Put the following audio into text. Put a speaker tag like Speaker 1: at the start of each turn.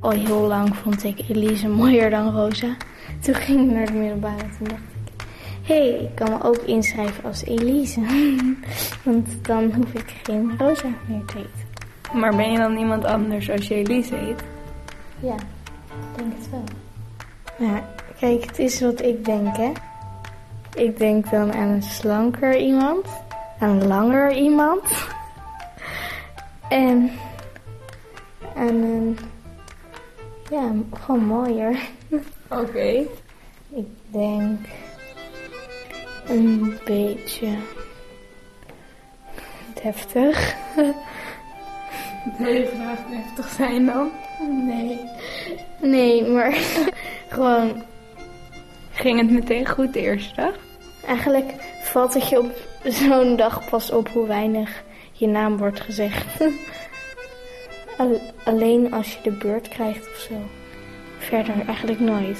Speaker 1: al heel lang vond ik Elise mooier dan Rosa. Toen ging ik naar de middelbare en toen dacht ik... Hé, hey, ik kan me ook inschrijven als Elise. Want dan hoef ik geen Rosa meer te heten.
Speaker 2: Maar ben je dan iemand anders als je Elise heet?
Speaker 1: Ja, ik denk het wel. Ja, kijk, het is wat ik denk, hè. Ik denk dan aan een slanker iemand, aan een langer iemand en aan een, ja, gewoon mooier.
Speaker 2: Oké.
Speaker 1: Ik denk een beetje heftig.
Speaker 2: Je graag heftig zijn dan?
Speaker 1: Nee, nee, maar gewoon
Speaker 2: Ging het meteen goed de eerste dag?
Speaker 1: Eigenlijk valt het je op zo'n dag pas op hoe weinig je naam wordt gezegd. Al- Alleen als je de beurt krijgt of zo. Verder eigenlijk nooit.